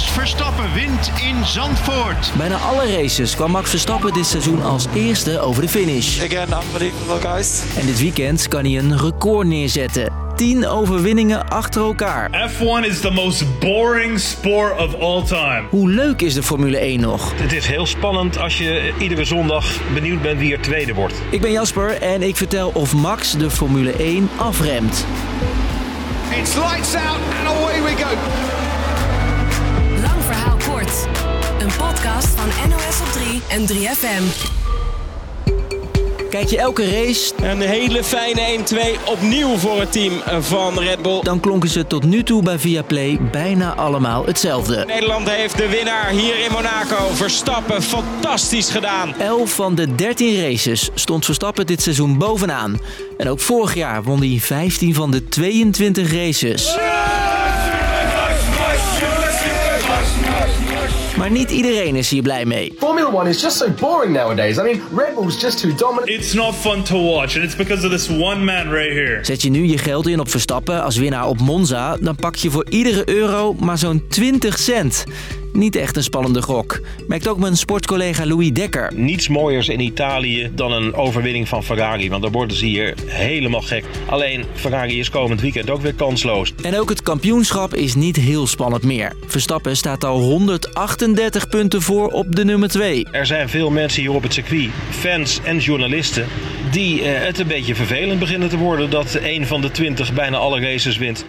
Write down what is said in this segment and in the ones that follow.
Max Verstappen wint in Zandvoort. Bijna alle races kwam Max Verstappen dit seizoen als eerste over de finish. Again, unbelievable guys. En dit weekend kan hij een record neerzetten. 10 overwinningen achter elkaar. F1 is the most boring sport of all time. Hoe leuk is de Formule 1 nog? Het is heel spannend als je iedere zondag benieuwd bent wie er tweede wordt. Ik ben Jasper en ik vertel of Max de Formule 1 afremt. It's lights out and away we go. En 3FM. Kijk je elke race, Een hele fijne 1-2 opnieuw voor het team van Red Bull. dan klonken ze tot nu toe bij Viaplay bijna allemaal hetzelfde. Nederland heeft de winnaar hier in Monaco. Verstappen, fantastisch gedaan. 11 van de 13 races stond Verstappen dit seizoen bovenaan. En ook vorig jaar won hij 15 van de 22 races. Maar niet iedereen is hier blij mee. Formula One is just so boring nowadays. I mean, Red Bull's just too dominant. It's not fun to watch, and it's because of this one man right here. Zet je nu je geld in op Verstappen als winnaar op Monza, dan pak je voor iedere euro maar zo'n 20 cent. Niet echt een spannende gok, merkt ook mijn sportcollega Louis Dekker. Niets mooiers in Italië dan een overwinning van Ferrari, want daar worden ze hier helemaal gek. Alleen Ferrari is komend weekend ook weer kansloos. En ook het kampioenschap is niet heel spannend meer. Verstappen staat al 138 punten voor op de nummer 2. Er zijn veel mensen hier op het circuit, fans en journalisten, die eh, het een beetje vervelend beginnen te worden dat een van de 20 bijna alle races wint.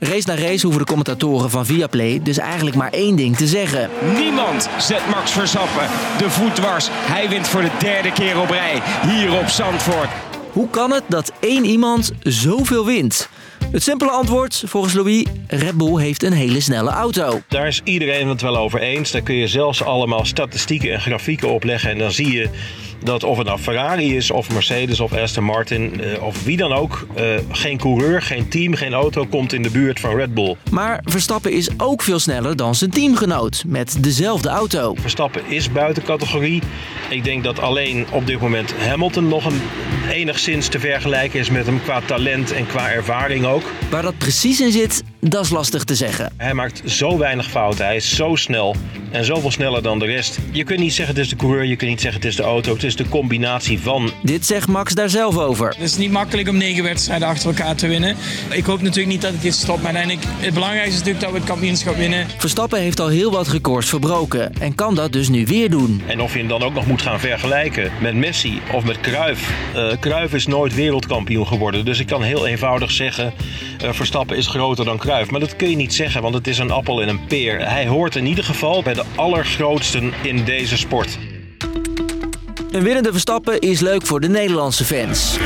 Race na race hoeven de commentatoren van Viaplay dus eigenlijk maar één ding te zeggen. Niemand zet Max Verstappen de voet dwars. Hij wint voor de derde keer op rij hier op Zandvoort. Hoe kan het dat één iemand zoveel wint? Het simpele antwoord, volgens Louis, Red Bull heeft een hele snelle auto. Daar is iedereen het wel over eens. Daar kun je zelfs allemaal statistieken en grafieken opleggen. En dan zie je dat of het nou Ferrari is, of Mercedes, of Aston Martin, eh, of wie dan ook. eh, geen coureur, geen team, geen auto komt in de buurt van Red Bull. Maar Verstappen is ook veel sneller dan zijn teamgenoot met dezelfde auto. Verstappen is buiten categorie. Ik denk dat alleen op dit moment Hamilton nog een, enigszins te vergelijken is met hem qua talent en qua ervaring ook. Waar dat precies in zit, dat is lastig te zeggen. Hij maakt zo weinig fouten. Hij is zo snel en zoveel sneller dan de rest. Je kunt niet zeggen het is de coureur, je kunt niet zeggen het is de auto. Het is de combinatie van. Dit zegt Max daar zelf over. Het is niet makkelijk om negen wedstrijden achter elkaar te winnen. Ik hoop natuurlijk niet dat het hier stopt. Maar uiteindelijk, het belangrijkste is natuurlijk dat we het kampioenschap winnen. Verstappen heeft al heel wat records verbroken en kan dat dus nu weer doen. En of je hem dan ook nog moet gaan vergelijken met Messi of met Cruyff. Eh Cruyff is nooit wereldkampioen geworden. Dus ik kan heel eenvoudig zeggen, eh, Verstappen is groter dan Cruyff. Maar dat kun je niet zeggen, want het is een appel en een peer. Hij hoort in ieder geval bij de allergrootsten in deze sport. Een winnende Verstappen is leuk voor de Nederlandse fans.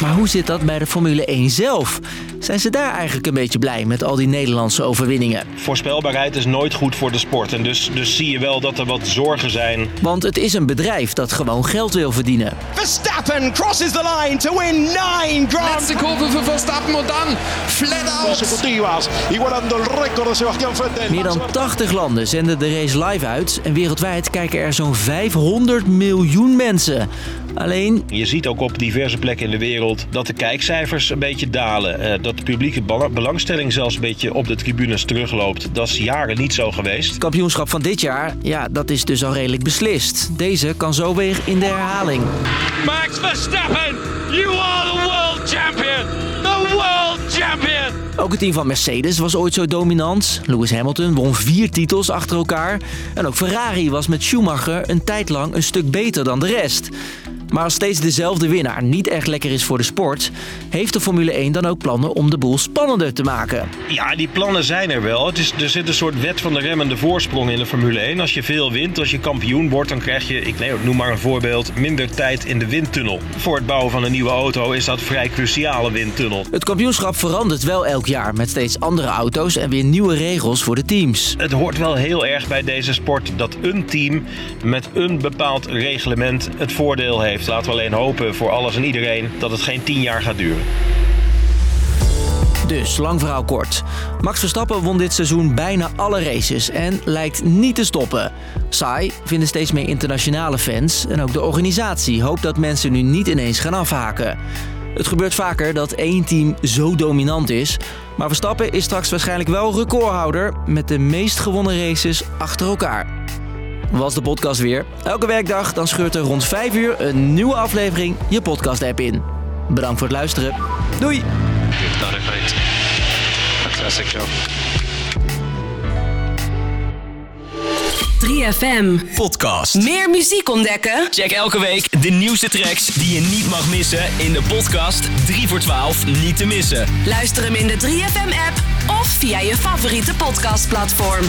Maar hoe zit dat bij de Formule 1 zelf? Zijn ze daar eigenlijk een beetje blij met al die Nederlandse overwinningen? Voorspelbaarheid is nooit goed voor de sport. En dus, dus zie je wel dat er wat zorgen zijn. Want het is een bedrijf dat gewoon geld wil verdienen. Verstappen crosses the line to win nine Grand Letzte Kurve für Verstappen und dann flat out. Meer dan 80 landen zenden de race live uit en wereldwijd kijken er zo'n 500 miljoen mensen. Alleen, Je ziet ook op diverse plekken in de wereld dat de kijkcijfers een beetje dalen. Eh, dat de publieke belangstelling zelfs een beetje op de tribunes terugloopt. Dat is jaren niet zo geweest. het kampioenschap van dit jaar, ja, dat is dus al redelijk beslist. Deze kan zo weer in de herhaling. Max Verstappen, you are the world champion. The world champion. Ook het team van Mercedes was ooit zo dominant. Lewis Hamilton won vier titels achter elkaar. En ook Ferrari was met Schumacher een tijd lang een stuk beter dan de rest. Maar als steeds dezelfde winnaar niet echt lekker is voor de sport, heeft de Formule 1 dan ook plannen om de boel spannender te maken. Ja, die plannen zijn er wel. Het is, er zit een soort wet van de remmende voorsprong in de Formule 1. Als je veel wint, als je kampioen wordt, dan krijg je, ik noem maar een voorbeeld, minder tijd in de windtunnel. Voor het bouwen van een nieuwe auto is dat vrij cruciale windtunnel. Het kampioenschap verandert wel elk jaar met steeds andere auto's en weer nieuwe regels voor de teams. Het hoort wel heel erg bij deze sport dat een team met een bepaald reglement het voordeel heeft. Laten we alleen hopen voor alles en iedereen dat het geen tien jaar gaat duren. Dus, lang verhaal kort. Max Verstappen won dit seizoen bijna alle races en lijkt niet te stoppen. Saai vinden steeds meer internationale fans en ook de organisatie hoopt dat mensen nu niet ineens gaan afhaken. Het gebeurt vaker dat één team zo dominant is. Maar Verstappen is straks waarschijnlijk wel recordhouder met de meest gewonnen races achter elkaar. Was de podcast weer. Elke werkdag dan scheurt er rond 5 uur een nieuwe aflevering je podcast-app in. Bedankt voor het luisteren. Doei! Fantastic job. 3FM. Podcast. Meer muziek ontdekken? Check elke week de nieuwste tracks die je niet mag missen in de podcast 3 voor 12 niet te missen. Luister hem in de 3FM-app of via je favoriete podcastplatform.